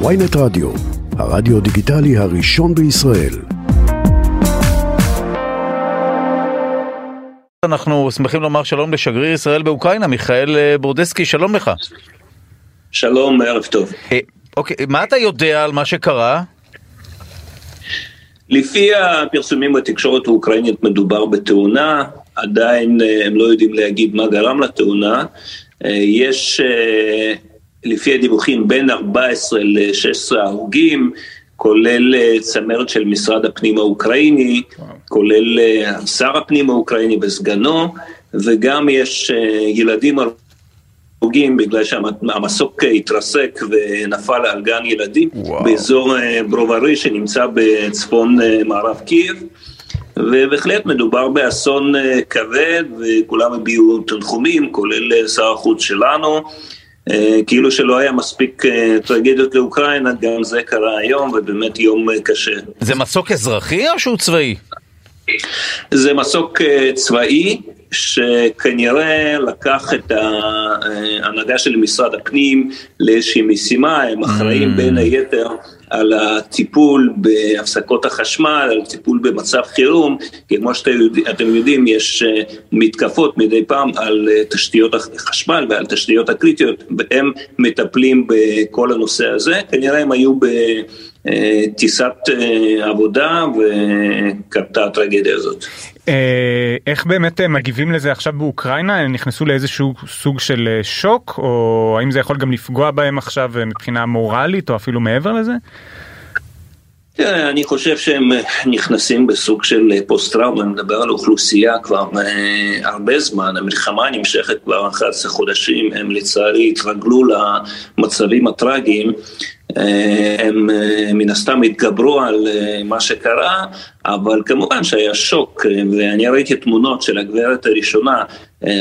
ויינט רדיו, הרדיו דיגיטלי הראשון בישראל. אנחנו שמחים לומר שלום לשגריר ישראל באוקראינה, מיכאל אה, ברודסקי, שלום לך. שלום, ערב טוב. אה, אוקיי, מה אתה יודע על מה שקרה? לפי הפרסומים בתקשורת האוקראינית מדובר בתאונה, עדיין אה, הם לא יודעים להגיד מה גרם לתאונה. יש לפי הדיווחים בין 14 ל-16 הרוגים, כולל צמרת של משרד הפנים האוקראיני, כולל שר הפנים האוקראיני וסגנו, וגם יש ילדים הרוגים בגלל שהמסוק התרסק ונפל על גן ילדים וואו. באזור ברוברי שנמצא בצפון מערב קייב. ובהחלט מדובר באסון כבד וכולם הביעו תנחומים, כולל שר החוץ שלנו. אה, כאילו שלא היה מספיק אה, טרגדיות לאוקראינה, גם זה קרה היום, ובאמת יום אה, קשה. זה מסוק אזרחי או שהוא צבאי? זה מסוק צבאי, שכנראה לקח את ההנהגה של משרד הפנים לאיזושהי משימה, הם אחראים mm. בין היתר על הטיפול בהפסקות החשמל, על טיפול במצב חירום, כי כמו שאתם יודעים יש אה, מתקפות מדי פעם על אה, תשתיות החשמל ועל תשתיות הקריטיות, והם מטפלים בכל הנושא הזה, כנראה הם היו בטיסת אה, עבודה וקרתה הטרגדיה הזאת. איך באמת מגיבים לזה עכשיו באוקראינה? הם נכנסו לאיזשהו סוג של שוק, או האם זה יכול גם לפגוע בהם עכשיו מבחינה מורלית, או אפילו מעבר לזה? תראה, אני חושב שהם נכנסים בסוג של פוסט-טראומה, אני מדבר על אוכלוסייה כבר הרבה זמן, המלחמה נמשכת כבר 11 חודשים, הם לצערי התרגלו למצבים הטראגיים, הם מן הסתם התגברו על מה שקרה, אבל כמובן שהיה שוק, ואני ראיתי תמונות של הגברת הראשונה,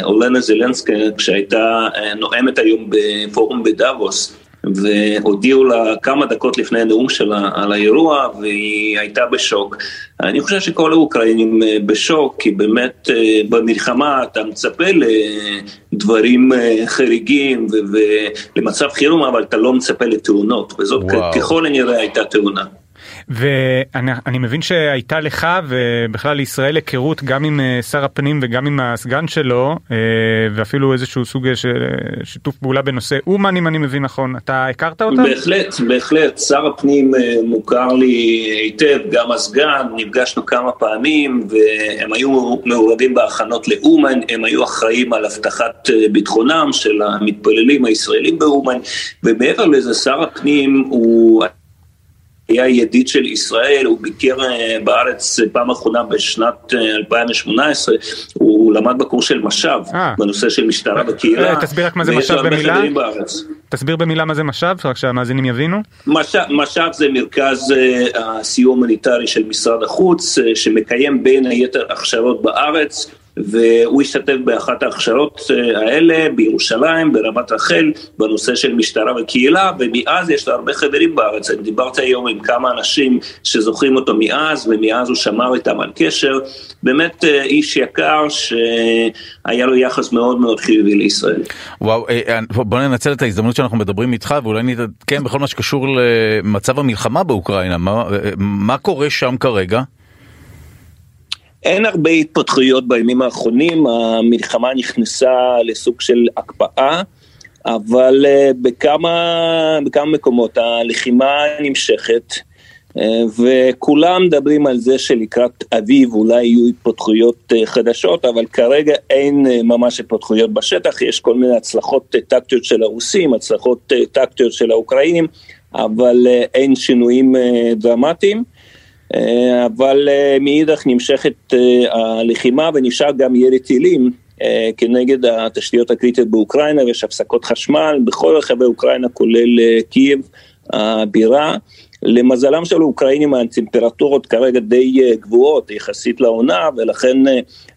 אולנה זלנסקה, כשהייתה נואמת היום בפורום בדאבוס, והודיעו לה כמה דקות לפני הנאום שלה על האירוע והיא הייתה בשוק. אני חושב שכל האוקראינים אה, בשוק, כי באמת אה, במלחמה אתה מצפה לדברים אה, חריגים ולמצב חירום, אבל אתה לא מצפה לתאונות, וזאת וואו. ככל הנראה הייתה תאונה. ואני מבין שהייתה לך ובכלל לישראל היכרות גם עם אה, שר הפנים וגם עם הסגן שלו אה, ואפילו איזשהו סוג של אה, שיתוף פעולה בנושא אומן אם אני מבין נכון אתה הכרת אותם? בהחלט בהחלט שר הפנים מוכר לי היטב גם הסגן נפגשנו כמה פעמים והם היו מעורבים בהכנות לאומן הם היו אחראים על הבטחת ביטחונם של המתפללים הישראלים באומן ומעבר לזה שר הפנים הוא היה ידיד של ישראל, הוא ביקר אה, בארץ פעם אחרונה בשנת 2018, אה, הוא למד בקורס של מש"ב, אה. בנושא של משטרה בקהילה. תסביר רק מה זה מש"ב במילה. תסביר במילה מה זה מש"ב, רק שהמאזינים יבינו. מש"ב זה מרכז הסיוע הומניטרי של משרד החוץ, שמקיים בין היתר הכשרות בארץ. והוא השתתף באחת ההכשרות אה, האלה בירושלים, ברמת רחל, בנושא של משטרה וקהילה, ומאז יש לו הרבה חברים בארץ. אני דיברתי היום עם כמה אנשים שזוכרים אותו מאז, ומאז הוא שמר איתם על קשר. באמת אה, איש יקר שהיה לו יחס מאוד מאוד חיובי לישראל. וואו, אה, בוא ננצל את ההזדמנות שאנחנו מדברים איתך, ואולי נתעדכן בכל מה שקשור למצב המלחמה באוקראינה. מה, מה קורה שם כרגע? אין הרבה התפתחויות בימים האחרונים, המלחמה נכנסה לסוג של הקפאה, אבל אה, בכמה, בכמה מקומות הלחימה נמשכת. אה, וכולם מדברים על זה שלקראת אביב אולי יהיו התפתחויות אה, חדשות, אבל כרגע אין ממש התפתחויות בשטח, יש כל מיני הצלחות טקטיות של הרוסים, הצלחות טקטיות של האוקראינים, אבל אין שינויים דרמטיים. אה, אבל אה, מאידך נמשכת אה, הלחימה ונשאר גם ירי טילים כנגד התשתיות הקריטיות באוקראינה ויש הפסקות חשמל בכל רחבי אוקראינה כולל קייב הבירה. למזלם של האוקראינים הטמפרטורות כרגע די גבוהות יחסית לעונה ולכן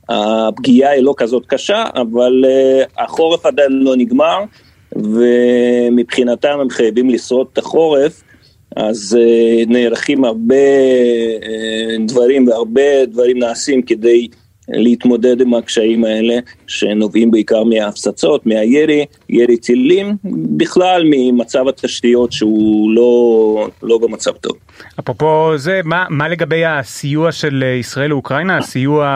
הפגיעה היא לא כזאת קשה אבל החורף עדיין לא נגמר ומבחינתם הם חייבים לשרוד את החורף אז uh, נערכים הרבה uh, דברים והרבה דברים נעשים כדי להתמודד עם הקשיים האלה שנובעים בעיקר מההפצצות, מהירי, ירי טילים, בכלל ממצב התשתיות שהוא לא, לא במצב טוב. אפרופו זה, מה, מה לגבי הסיוע של ישראל לאוקראינה, הסיוע,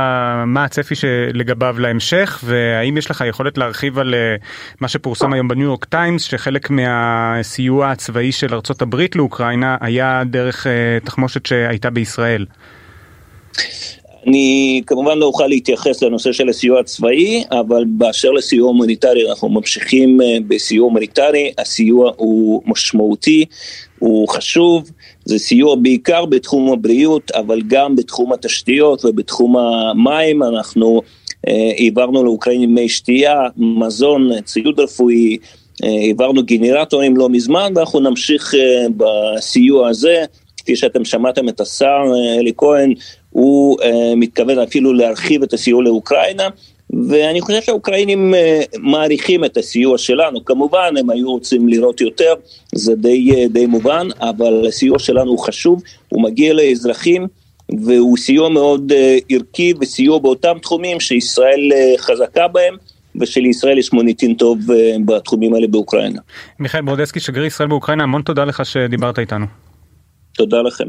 מה הצפי לגביו להמשך, והאם יש לך יכולת להרחיב על אה, מה שפורסם היום בניו יורק טיימס, שחלק מהסיוע הצבאי של ארצות הברית לאוקראינה היה דרך אה, תחמושת שהייתה בישראל? אני כמובן לא אוכל להתייחס לנושא של הסיוע הצבאי, אבל באשר לסיוע הומניטרי אנחנו ממשיכים אה, בסיוע הומניטרי, הסיוע הוא משמעותי, הוא חשוב, זה סיוע בעיקר בתחום הבריאות, אבל גם בתחום התשתיות ובתחום המים, אנחנו אה, העברנו לאוקראינים מי שתייה, מזון, ציוד רפואי, אה, העברנו גנרטורים לא מזמן, ואנחנו נמשיך בסיוע הזה. כפי שאתם שמעתם את השר אלי כהן, הוא uh, מתכוון אפילו להרחיב את הסיוע לאוקראינה, ואני חושב שהאוקראינים uh, מעריכים את הסיוע שלנו, כמובן הם היו רוצים לראות יותר, זה די, uh, די מובן, אבל הסיוע שלנו הוא חשוב, הוא מגיע לאזרחים. והוא סיוע מאוד ערכי וסיוע באותם תחומים שישראל חזקה בהם. ושלישראל יש מוניטין טוב בתחומים האלה באוקראינה. מיכאל ברודסקי, שגריר ישראל באוקראינה, המון תודה לך שדיברת איתנו. תודה לכם.